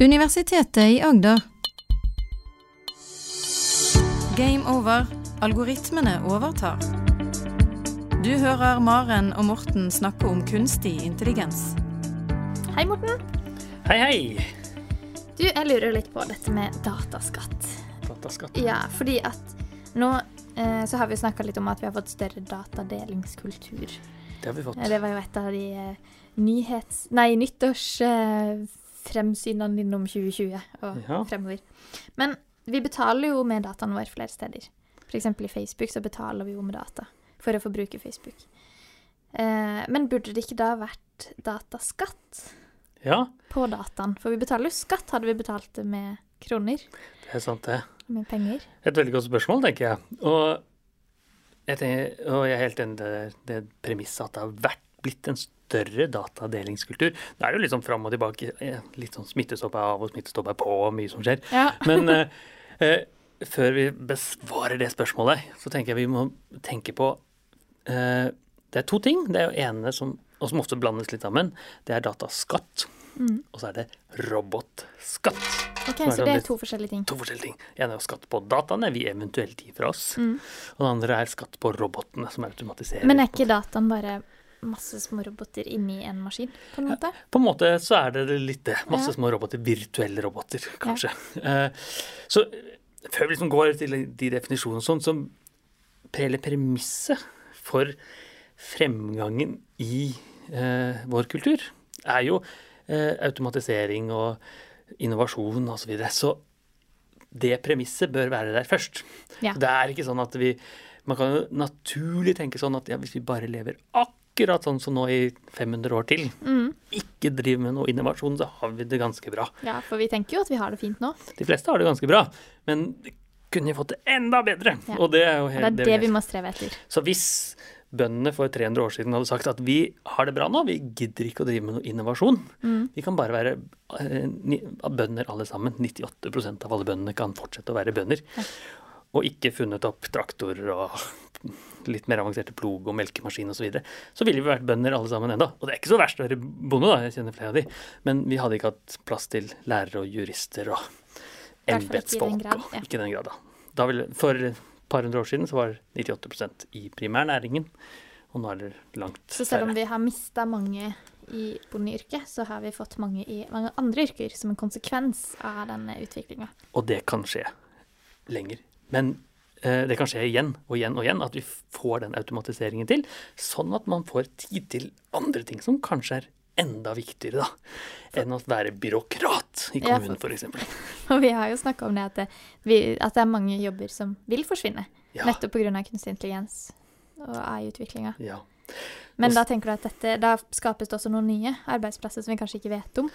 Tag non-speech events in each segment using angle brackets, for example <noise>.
Universitetet i Agder. Game over. Algoritmene overtar. Du hører Maren og Morten snakke om kunstig intelligens. Hei, Morten. Hei, hei. Du, jeg lurer litt på dette med dataskatt. Dataskatt. Ja, fordi at nå eh, så har vi snakka litt om at vi har fått større datadelingskultur. Det har vi fått. Eh, Det var jo et av de eh, nyhets... Nei, nyttårsfremsynene dine om 2020 og Ja. fremover. Men vi betaler jo med dataen vår flere steder. F.eks. i Facebook så betaler vi jo med data for å få bruke Facebook. Eh, men burde det ikke da vært dataskatt Ja, på dataen? For vi betaler jo skatt, hadde vi betalt det med kroner, det er sant, det. med penger. Et veldig godt spørsmål, tenker jeg. Og jeg, tenker, og jeg er helt enig i det, det premisset at det har vært blitt en større datadelingskultur. Da er det jo sånn fram og tilbake. eh, Litt sånn smittestopp er av og smittestopp er på, og mye som skjer. Ja. <laughs> Men eh, eh, før vi besvarer det spørsmålet, så tenker jeg vi må tenke på eh, Det er to ting. Det er jo ene som, og som ofte blandes litt sammen. Det er dataskatt. Og så er det robotskatt. Ok, er Så det er to forskjellige ting. To forskjellige ting. En er jo skatt på dataene vi eventuelt gir fra oss. Mm. Og den andre er skatt på robotene som automatiserer. Men er ikke dataen bare masse små roboter inni en maskin, på en måte? På en måte så er det litt det. Masse Ja. små roboter. Virtuelle roboter, kanskje. Ja. så før vi liksom går til de definisjonene og sånn, så hele premisset for fremgangen i eh, vår kultur er jo eh, automatisering og innovasjon osv. Så, videre. så det premisset bør være der først. Ja. Det er ikke sånn at vi Man kan jo naturlig tenke sånn at ja, hvis vi bare lever akkurat sånn som nå i 500 år til, Mm. ikke driver med noe innovasjon, så har vi det ganske bra. Ja, for vi tenker jo at vi har det fint nå. De fleste har det ganske bra, men kunne vi fått det enda bedre. Ja. Og det er jo Og helt det er det vi må streve etter. Så hvis bøndene for 300 år siden hadde sagt at vi har det bra nå, vi gidder ikke å drive med noe innovasjon, Mm. vi kan bare være eh, bønder alle sammen, 98% av alle bøndene kan fortsette å være bønder, og ikke funnet opp traktorer og litt mer avanserte plog og melkemaskin osv., så, videre, så ville vi vært bønder alle sammen enda. Og det er ikke så verst å være bonde, da, jeg kjenner flere av de, men vi hadde ikke hatt plass til lærere og jurister og embetsfolk. ja. Ikke i den grad, da. da ville, for et par hundre år siden så var 98% i primærnæringen, og nå er det langt Så selv om vi har mista mange i bondeyrket, så har vi fått mange i mange andre yrker som en konsekvens av denne utviklinga. Og det kan skje lenger. Men det kan skje igjen og igjen og igjen at vi får den automatiseringen til, sånn at man får tid til andre ting som kanskje er enda viktigere da, enn å være byråkrat i kommunen, eksempel. <laughs> Og vi har jo snakka om det at, det vi, at det er mange jobber som vil forsvinne, Ja, nettopp pga. kunstig intelligens og AI-utviklinga. ja. Men da tenker du at dette, da skapes det også noen nye arbeidsplasser som vi kanskje ikke vet om?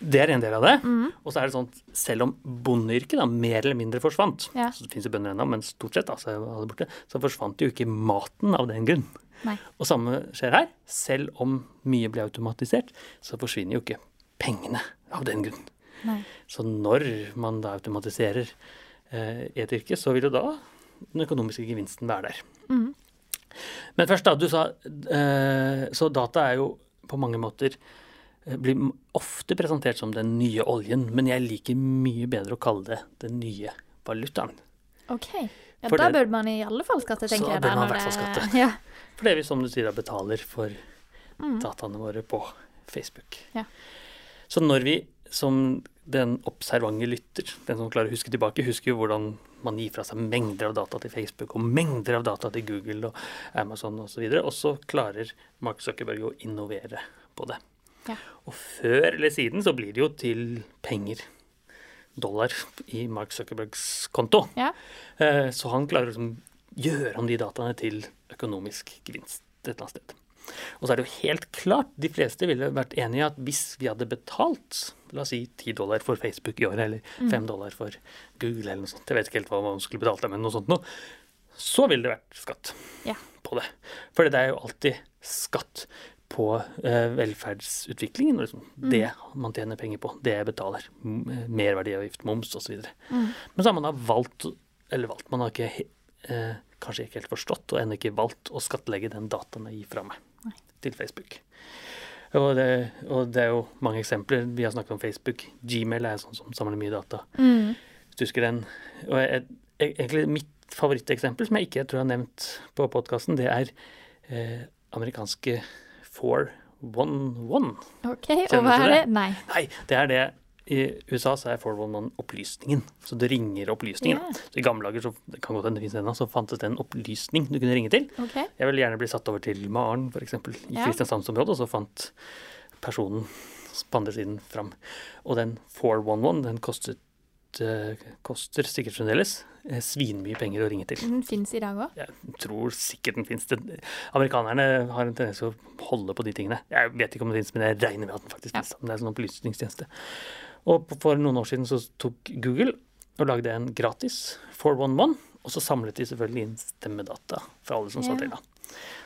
Det er en del av det. Mm. Og så er det sånn at selv om bondeyrket da mer eller mindre forsvant, Ja. så det finnes jo bønder ennå, men stort sett altså, borte, så forsvant jo ikke maten av den grunn. Nei. Og samme skjer her. Selv om mye blir automatisert, så forsvinner jo ikke pengene av den grunn. Nei. Så når man da automatiserer eh, et yrke, så vil jo da den økonomiske gevinsten være der. Mhm. Men først, da. Du sa eh, Så data er jo på mange måter eh, blir ofte presentert som den nye oljen, men jeg liker mye bedre å kalle det den nye valutaen. OK. Ja, For da burde man i alle fall skatte, Så tenker jeg. bør man i hvert fall skatte. <laughs> Ja. For det vi, som du sier, betaler for Mm. dataene våre på Facebook. Ja. Så når vi, som den observante lytter, den som klarer å huske tilbake, husker jo hvordan man gir fra seg mengder av data til Facebook og mengder av data til Google og Amazon osv., og, så og så klarer Mark Zuckerberg å innovere på det. Ja. Og før eller siden så blir det jo til penger, dollar, i Mark Zuckerbergs konto. Ja. Eh, Så han klarer å liksom gjøre om de dataene til økonomisk gevinst et eller annet sted. Og så er det jo helt klart, de fleste ville vært enige i at hvis vi hadde betalt la oss si 10 dollar for Facebook i året, eller 5 dollar for Google eller noe sånt, jeg vet ikke helt hva man skulle betalt, men noe sånt noe, så ville det vært skatt Ja. på det. For det er jo alltid skatt på eh, velferdsutviklingen. Liksom. Mm. Det man tjener penger på, det betaler. Merverdiavgift, moms osv. Mm. Men så har man da valgt, eller valgt, man har ikke eh, kanskje ikke helt forstått og ennå ikke valgt å skattlegge den dataen jeg gir fra meg Nei. til Facebook. Og det, og det er jo mange eksempler. Vi har snakket om Facebook. Gmail er sånn som samler mye data. Mm. Hvis du husker den. Og jeg, jeg, egentlig mitt favoritteksempel, som jeg ikke tror jeg har nevnt på podkasten, det er eh, amerikanske 411. OK, og hva er det? det? Nei. Nei, det er det I USA så er 411 opplysningen. Så det ringer opplysningen. Yeah. Så I gamle dager så det kan godt hende det ennå, så fantes det en opplysning du kunne ringe til. Okay. Jeg ville gjerne bli satt over til Maren, f.eks. i Ja. Kristiansandsområdet, og så fant personen på andre siden fram. Og den 411, den kostet, eh, koster sikkert fremdeles eh, svinmye penger å ringe til. Den fins i dag òg. Jeg tror sikkert den finnes. Amerikanerne har en tendens til å holde på de tingene. Jeg vet ikke om den finnes, men jeg regner med at den faktisk Ja. finnes. Det er en sånn opplysningstjeneste. Og for noen år siden så tok Google og lagde en gratis 411, og så samlet de selvfølgelig inn stemmedata fra alle som sa Ja. til. da.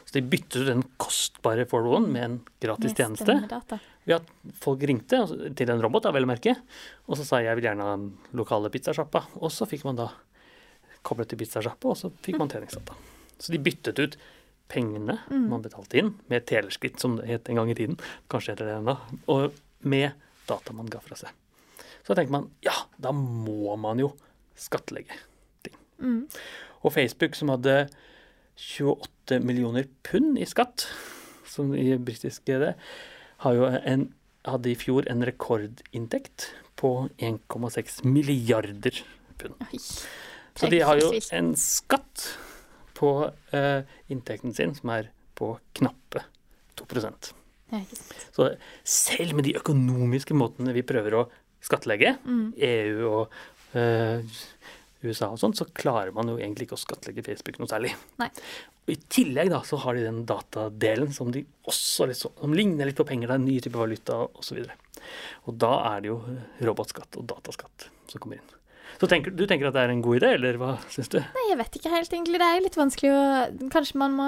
Så de byttet ut den kostbare 411 med en gratis tjeneste. ved at folk ringte altså, til en robot, da, vel å merke, og så sa jeg vil gjerne ha den lokale pizzasjappa. Og så fikk man da koblet til pizzasjappa, og så fikk man treningsdata. Så de byttet ut pengene man betalte inn, med teleskritt, som det het en gang i tiden, kanskje heter det ennå, og med data man ga fra seg. Så tenker man ja, da må man jo skattlegge ting. Mm. Og Facebook, som hadde 28 millioner pund i skatt, som i britisk en, hadde i fjor en rekordinntekt på 1,6 milliarder pund. Oi. Så de har jo en skatt på eh, inntekten sin som er på knappe 2 Ja. Så selv med de økonomiske måtene vi prøver å skattlegge, Mm. EU og eh, USA og sånn, så klarer man jo egentlig ikke å skattlegge Facebook noe særlig. Nei. Og I tillegg da, så har de den datadelen som de også litt som ligner litt på penger, det er en ny type valuta osv. Og, og da er det jo robotskatt og dataskatt som kommer inn. Så tenker, Du tenker at det er en god idé, eller hva syns du? Nei, jeg vet ikke helt, egentlig. Det er jo litt vanskelig å Kanskje man må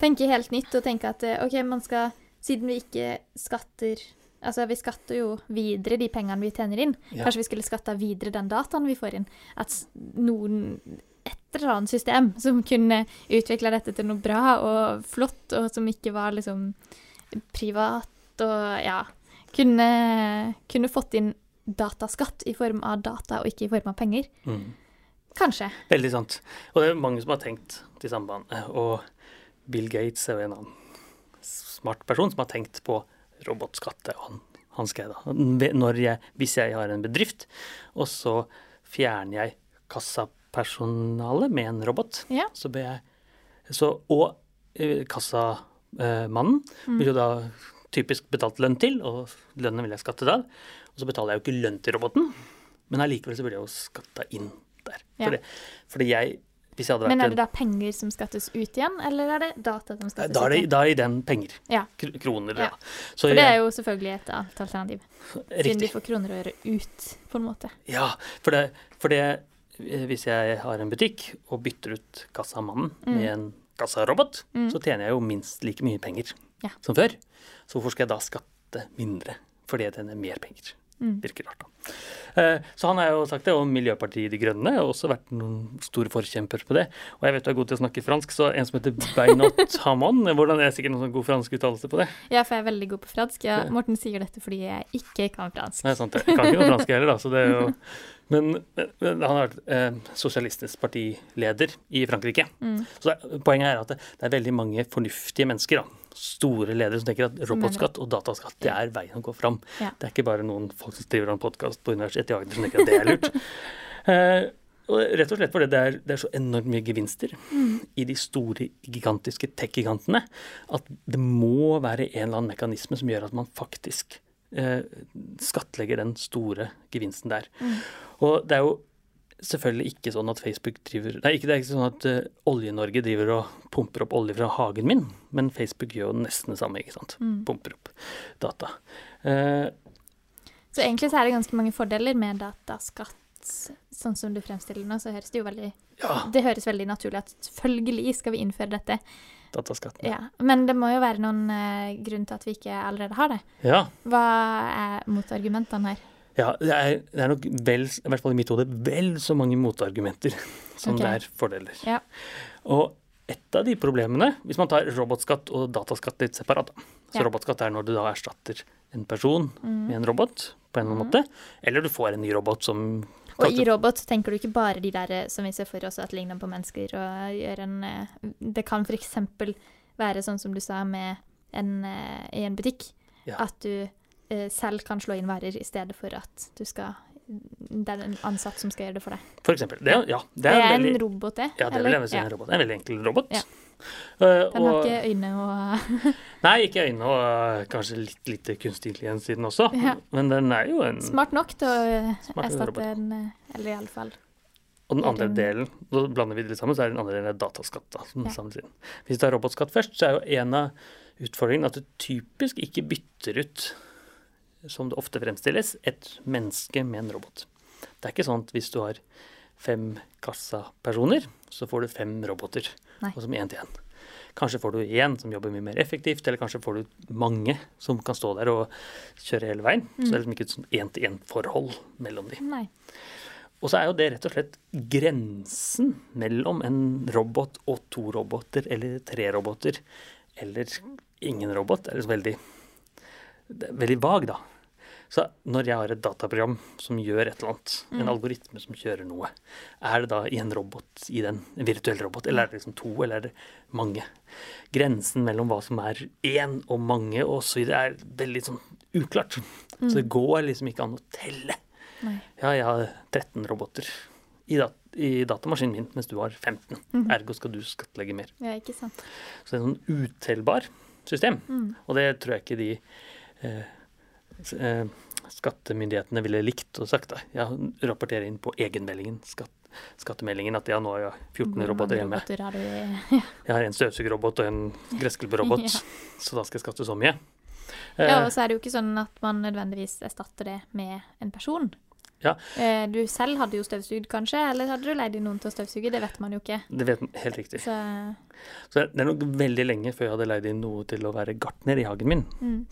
tenke helt nytt og tenke at eh, OK, man skal Siden vi ikke skatter Altså, vi skatter jo videre de pengene vi tjener inn. Ja. Kanskje vi skulle skatta videre den dataen vi får inn. At noen Et eller annet system som kunne utvikla dette til noe bra og flott, og som ikke var liksom privat og ja Kunne, kunne fått inn dataskatt i form av data og ikke i form av penger. Mm. Kanskje. Veldig sant. Og det er mange som har tenkt til samme bane. Og Bill Gates er jo en annen smart person som har tenkt på robotskatt. Og han, da jeg, Hvis jeg har en bedrift, og så fjerner jeg kassapersonalet med en robot, Ja. så ber jeg så, Og eh, kassamannen vil jo da typisk betalt lønn til, og lønnen vil jeg skatte av. Og så betaler jeg jo ikke lønn til roboten, men allikevel så burde jeg jo skatta inn der. Ja. Fordi, fordi jeg Men er det da penger som skattes ut igjen, eller er det data som skattes da er, ut igjen? da er det den penger. Ja. Kroner. Ja. Ja. Så For det er jo selvfølgelig et annet alternativ, siden de får kroner å gjøre ut, på en måte. Ja, for det, for det Hvis jeg har en butikk og bytter ut kassamannen med en kassarobot, Mm. så tjener jeg jo minst like mye penger Ja. som før. Så hvorfor skal jeg da skatte mindre fordi jeg tjener mer penger? Mm. Virker rart, da. Eh, Så han har jo sagt det, og Miljøpartiet De Grønne har også vært noen store forkjemper på det. Og jeg vet du er god til å snakke fransk, så en som heter Beinot <laughs> Hamon Hvordan er sikkert noen sånn god fransk uttalelse på det? Ja, for jeg er veldig god på fransk. Ja. Morten sier dette fordi jeg ikke kan fransk. Nei, sant. Jeg kan ikke noe fransk heller, da. Så det er jo <laughs> men, men han har vært eh, sosialistisk partileder i Frankrike. Mm. Så det, poenget er at det, det er veldig mange fornuftige mennesker, da. store ledere, som tenker at robotskatt og dataskatt det er veien å gå fram. Ja. Det er ikke bare noen folk som driver en podkast på Universitetet i Agder som tenker at det er lurt. <laughs> Eh, og rett og slett fordi det er, det er så enormt mye gevinster Mm. i de store, gigantiske tech-gigantene at det må være en eller annen mekanisme som gjør at man faktisk eh, skattlegger den store gevinsten der. Mm. Og det er jo selvfølgelig ikke sånn at Facebook driver Nei, ikke, det er ikke sånn at uh, Olje-Norge driver og pumper opp olje fra hagen min, men Facebook gjør jo nesten det samme, ikke sant. Mm. Pumper opp data. Uh, Så egentlig så er det ganske mange fordeler med dataskatt. Sånn som du fremstiller nå, så høres det jo veldig ja, Det høres veldig naturlig at selvfølgelig skal vi innføre dette. dataskatten. Ja. Men det må jo være noen uh, grunn til at vi ikke allerede har det. Ja. Hva er motargumentene her? Ja, det er, det er nok vel, i hvert fall i mitt hode, vel så mange motargumenter <laughs> som okay. det er fordeler. Ja. Og et av de problemene, hvis man tar robotskatt og dataskatt litt separat. Så Ja. robotskatt er når du da erstatter en person med en robot på en eller annen måte, eller du får en ny robot som Og i robot tenker du ikke bare de der eh, som vi ser for oss at ligner på mennesker og gjør en eh, Det kan f.eks. være sånn som du sa med en, eh, i en butikk. Ja. At du selv kan slå inn varer i stedet for at du skal Det er en ansatt som skal gjøre det for deg. For eksempel. Det, er- ja, det Det er, er en veldig, en robot, det? ja, det vil jeg si en robot. Er en veldig enkel robot. Ja. Eh, Den har og- ikke øyne og <laughs> Nei, ikke øyne og øh, kanskje litt lite kunstig intelligens i den også. Ja. Men den er jo en Smart nok til å eh, erstatte en eh, Eller iallfall Og den andre delen, da blander vi det litt sammen, så er den andre delen dataskatt. da, Ja. Hvis du tar robotskatt først, så er jo en av utfordringene at du typisk ikke bytter ut, som det ofte fremstilles, et menneske med en robot. Det er ikke sånn at hvis du har fem kassapersoner, så får du fem roboter, Nei. og som én til én. Kanskje får du én som jobber mye mer effektivt, eller kanskje får du mange som kan stå der og kjøre hele veien. Så det er liksom ikke et sånn én-til-én-forhold mellom de. Nei. Og så er jo det rett og slett grensen mellom en robot og to roboter, eller tre roboter, eller ingen robot, er liksom veldig, veldig vag, da. Så når jeg har et dataprogram som gjør et eller annet, en algoritme som kjører noe, er det da i en robot, i den, en virtuell robot, eller er det liksom to, eller er det mange? Grensen mellom hva som er én og mange og så videre, er veldig sånn uklart. Så det går liksom ikke an å telle. Nei. Ja, jeg har 13 roboter i, dat i datamaskinen min, mens du har 15. Ergo skal du skattlegge mer. Ja, ikke sant. Så det er et sånn utellbar system. Mm. Og det tror jeg ikke de skattemyndighetene ville likt og sagt. da. Ja, rapportere inn på egenmeldingen, skatt, skattemeldingen, at ja, nå har jeg 14 roboter hjemme. roboter har du <laughs> ja. Jeg har en støvsugerrobot og en gressklipperrobot, <laughs> Ja. så da skal jeg skatte så mye. Ja, Eh, og så er det jo ikke sånn at man nødvendigvis erstatter det med en person. Ja. Eh, Du selv hadde jo støvsugd, kanskje, eller hadde du leid inn noen til å støvsuge? Det vet man jo ikke. det vet man helt riktig. Så Så det er nok veldig lenge før jeg hadde leid inn noe til å være gartner i hagen min. mm,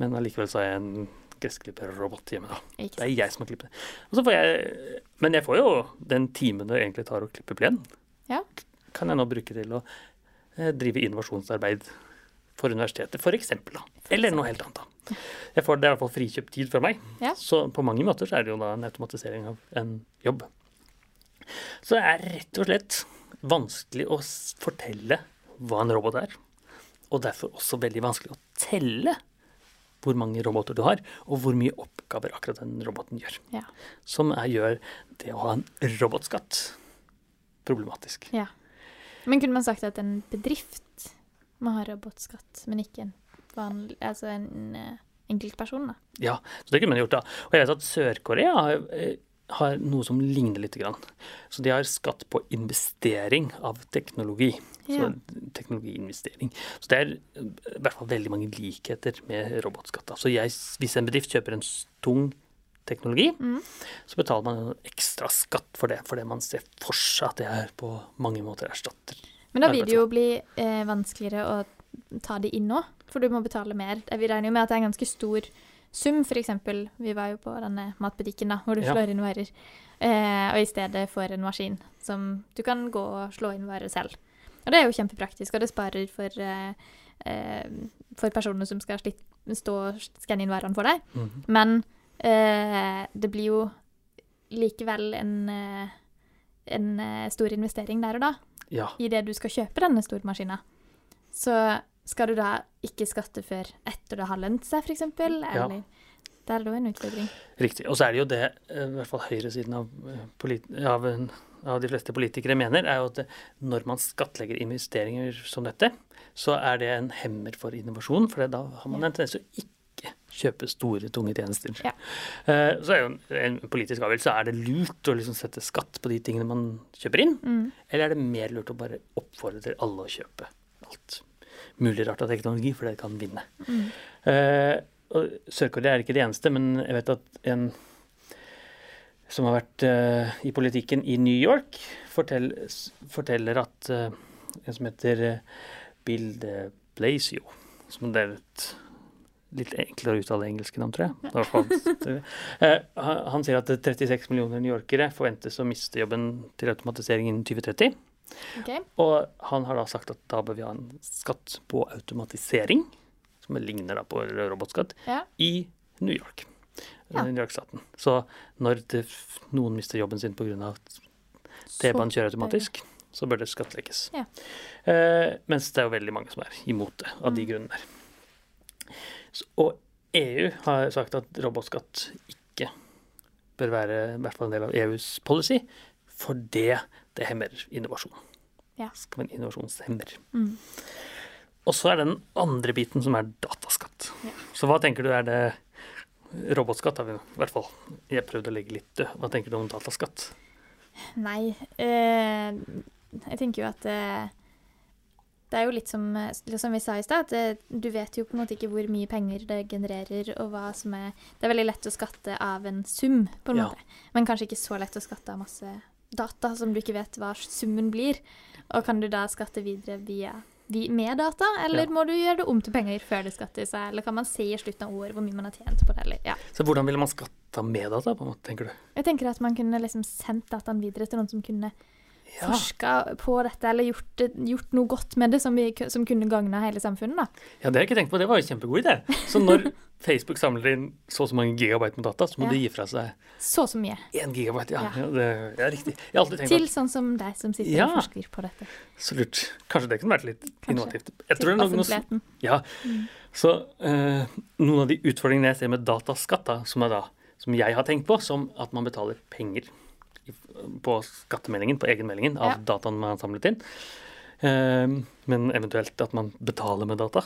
Men allikevel så er jeg en gressklipperrobot hjemme, da. Det er jeg som har klippet. Og så får jeg, men jeg får jo den timen det egentlig tar å klippe plen. Ja. Kan jeg nå bruke til å eh, drive innovasjonsarbeid for universitetet, for eksempel. Da. Eller noe helt annet. da. Jeg får, det er i hvert fall frikjøpt tid fra meg. Ja. Så på mange måter så er det jo da en automatisering av en jobb. Så det er rett og slett vanskelig å fortelle hva en robot er. Og derfor også veldig vanskelig å telle hvor mange roboter du har, og hvor mye oppgaver akkurat den roboten gjør. Ja. Som er, gjør det å ha en robotskatt problematisk. ja. Men kunne man sagt at en bedrift må ha robotskatt, men ikke en vanlig Altså en eh, enkeltperson, da? Ja, så det kunne man gjort da. Og jeg vet at Sør-Korea har, eh, har noe som ligner litt. Grann. Så de har skatt på investering av teknologi. Ja. Så teknologiinvestering. Så det er eh, i hvert fall veldig mange likheter med robotskatt. Så jeg, hvis en bedrift kjøper en tung teknologi, Mm. så betaler man ekstra skatt for det, fordi man ser for seg at det er på mange måter erstatter. Men da vil det jo bli eh, vanskeligere å ta det inn nå, for du må betale mer. Vi regner jo med at det er en ganske stor sum, f.eks. Vi var jo på denne matbutikken da, hvor du Ja. slår inn varer, eh, og i stedet får en maskin som du kan gå og slå inn varer selv. Og det er jo kjempepraktisk, og det sparer for, eh, eh, for personer som skal slitt, stå og skanne inn varene for deg. Mhm. Men eh, det blir jo likevel en, eh, en eh, stor investering der og da Ja. i det du skal kjøpe denne stormaskina, så skal du da ikke skatte før etter det har lønt seg, f.eks.? Ja. Eller Det er da en utfordring. Riktig. Og så er det jo det i hvert fall høyresiden av, av, en- av de fleste politikere mener, er jo at når man skattlegger investeringer som dette, så er det en hemmer for innovasjon, for da har man en tendens til å ikke kjøpe store, tunge tjenester. Ja. Eh, Så er jo en, politisk avgjørelse er det lurt å liksom sette skatt på de tingene man kjøper inn, Mm. eller er det mer lurt å bare oppfordre til alle å kjøpe alt mulig rart av teknologi, for det kan vinne. Mm. Eh, Sør-Korea er ikke det eneste, men jeg vet at en som har vært uh, i politikken i New York, fortell, forteller at uh, en som heter eh, Bill de Blasio, som det er et litt enklere å uttale engelske navn, tror jeg. Han, han sier at 36 millioner newyorkere forventes å miste jobben til automatisering innen 2030. Okay. Og han har da sagt at da bør vi ha en skatt på automatisering, som ligner da på robotskatt, Ja. i New York. Ja. New York-staten. Så når det, noen mister jobben sin pga. T-banen kjører automatisk, så bør det skattlegges. Ja. Eh, mens det er jo veldig mange som er imot det, av Mm. de grunnene der. Så, og EU har sagt at robotskatt ikke bør være i hvert fall en del av EUs policy, fordi det hemmer innovasjon. Ja. Skal være en innovasjonshemmer. Mm. Og så er det den andre biten som er dataskatt. Ja. Så hva tenker du er det Robotskatt har vi i hvert fall jeg prøvde å legge litt død. Hva tenker du om dataskatt? Nei, eh, jeg tenker jo at eh, det er jo litt som, som vi sa i stad, at eh, du vet jo på en måte ikke hvor mye penger det genererer, og hva som er Det er veldig lett å skatte av en sum, på en Ja. måte. Men kanskje ikke så lett å skatte av masse data som du ikke vet hva summen blir. Og kan du da skatte videre via vi, med data, eller Ja. må du gjøre det om til penger før det skattes? Eller kan man se i slutten av året hvor mye man har tjent på det? Eller, ja. Så hvordan ville man skatta med data, på en måte, tenker du? Jeg tenker at man kunne liksom sendt dataen videre til noen som kunne Ja, forska på dette, eller gjort, gjort noe godt med det som, vi, som kunne gagna hele samfunnet. da. ja det har jeg ikke tenkt på. Det var jo en kjempegod idé. Så når <laughs> Facebook samler inn så og så mange gigabyte med data, så må Ja. de gi fra seg Så så mye. én gigabyte. Ja, Ja. det er riktig. Jeg har alltid tenkt Til at sånn som deg som sitter og forsker på dette. Så lurt. Kanskje det kunne vært litt Kanskje. innovativt. Jeg tror Til er noe. Ja. Mm. Så uh, noen av de utfordringene jeg ser med dataskatt, da, som, da, som jeg har tenkt på, som at man betaler penger på skattemeldingen, på egenmeldingen, av Ja. dataen man har samlet inn, eh, men eventuelt at man betaler med data,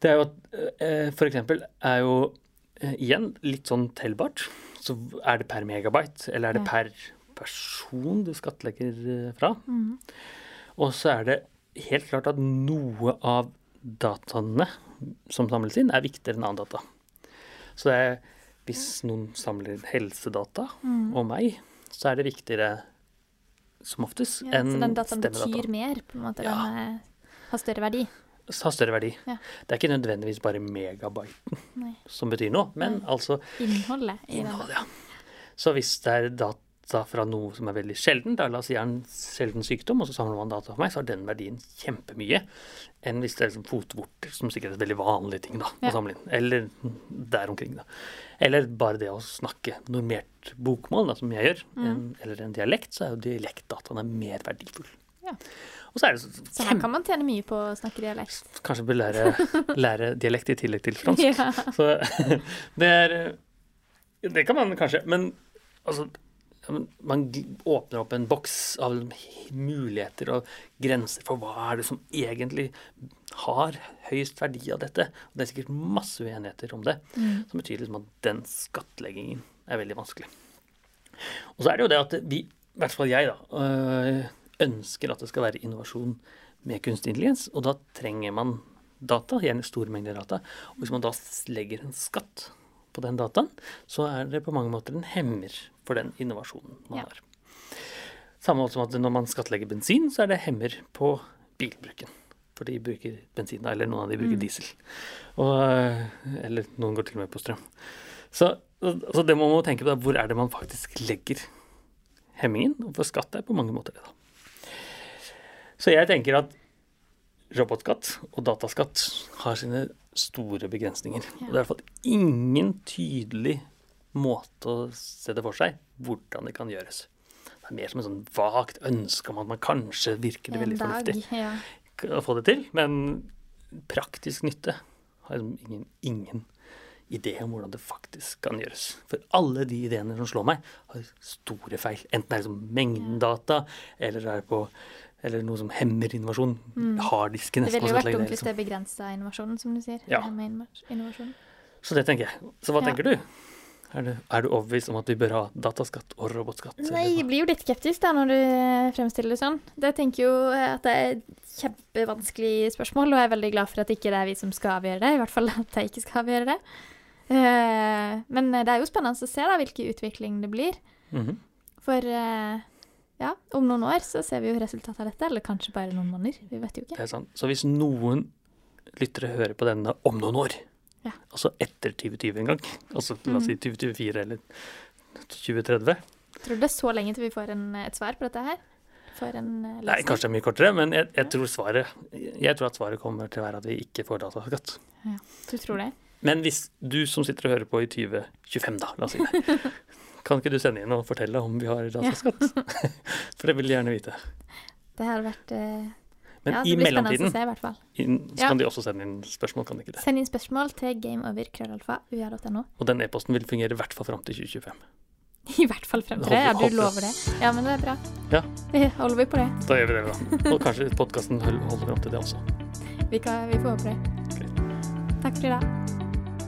det er jo at f.eks. for eksempel er jo eh, igjen litt sånn tellbart. Så er det per megabyte, eller er det per person du skattlegger eh, fra? Mm. Og så er det helt klart at noe av dataene som samles inn, er viktigere enn annen data. Så det er, hvis noen samler helsedata mm. og meg, så er det viktigere som oftest Ja, enn så den dataen betyr mer, på en måte. Ja. Den eh, har større verdi. Har større verdi. Ja. Det er ikke nødvendigvis bare megabyten Nei. som betyr noe, men Nei. altså Innholdet Innholdet, ja. Så hvis det er data fra noe som er veldig sjelden, da la oss si har en sjelden sykdom, og så samler man data for meg, så har den verdien kjempemye enn hvis det er liksom fotvorter, som sikkert er en veldig vanlig ting da, å samle inn. Eller der omkring, da. Eller bare det å snakke normert bokmål, da, som jeg gjør, Mm. en, eller en dialekt, så er jo dialektdataene mer verdifull. Ja. Og så er det så, Så her kan man tjene mye på å snakke dialekt. <laughs> Kanskje bør lære, <laughs> lære dialekt i tillegg til fransk. Ja. Så <laughs> det er Det kan man kanskje, men altså Man åpner opp en boks av muligheter og grenser for hva er det som egentlig har høyest verdi av dette. Og det er sikkert masse uenigheter om det, Mm. som betyr liksom at den skattleggingen er veldig vanskelig. Og så er det jo det at vi, i hvert fall jeg, da, øh, ønsker at det skal være innovasjon med kunstig intelligens, og da trenger man data, gjerne store mengder data. Og hvis man da legger en skatt på den dataen, så er det på mange måter en hemmer for den innovasjonen man Ja. har. Samme måte som at når man skattlegger bensin, så er det hemmer på bilbruken. For de bruker bensin, eller noen av de bruker Mm. diesel. Og, øh, eller noen går til og med på strøm. Så så det må man tenke på, da, hvor er det man faktisk legger hemmingen? Og for skatt er på mange måter det, da. Så jeg tenker at robotskatt og dataskatt har sine store begrensninger. Og det er i hvert fall ingen tydelig måte å se det for seg hvordan det kan gjøres. Det er mer som et sånn vagt ønske om at man kanskje virker det veldig dag. fornuftig Ja. å få det til, men praktisk nytte har liksom ingen, ingen idé om hvordan det faktisk kan gjøres. For alle de ideene som slår meg, har store feil. Enten det er liksom mengden data, eller det er på eller noe som hemmer innovasjon. Mm. Harddisken Det ville jo vært dumt hvis liksom. det begrensa innovasjonen, som du sier. Ja. Det. Så det tenker jeg. Så hva Ja. tenker du? Er du, er du overbevist om at vi bør ha dataskatt og robotskatt? Nei, jeg blir jo litt skeptisk da når du fremstiller det sånn. Det tenker jo at det er et kjempevanskelig spørsmål, og jeg er veldig glad for at ikke det er vi som skal avgjøre det. I hvert fall at jeg ikke skal avgjøre det. Eh, Men det er jo spennende å se da hvilken utvikling det blir. Mhm. For eh, ja, om noen år så ser vi jo resultatet av dette, eller kanskje bare noen måneder. Vi vet jo Det ikke. er sant. Så hvis noen lyttere hører på denne om noen år, Ja. altså etter 2020 en gang, <laughs> altså la oss si Mhm. 2024 eller 2030 Tror du det er så lenge til vi får en, et svar på dette her? Nei, kanskje det er mye kortere, men jeg, jeg, tror svaret, jeg tror at svaret kommer til å være at vi ikke får dataskatt. Du tror det? Men hvis du som sitter og hører på i 2025, da, la oss si det, <laughs> kan ikke du sende inn og fortelle om vi har dataskatt? <laughs> For det vil de gjerne vite. Det har vært uh, Men Ja, i mellomtiden se, i hvert fall. inn, så Ja. kan de også sende inn spørsmål, kan de ikke det? Send inn spørsmål til gameover.krøllalfa.ua.no. Og den e-posten vil fungere i hvert fall fram til 2025. <laughs> I hvert fall frem til det. Ja, du lover det. Ja, men det er bra. Ja. Vi holder vi på det. Da gjør vi det, da. Og kanskje podkasten holder fram til det også. Vi, kan, vi får håpe det. Takk for i dag.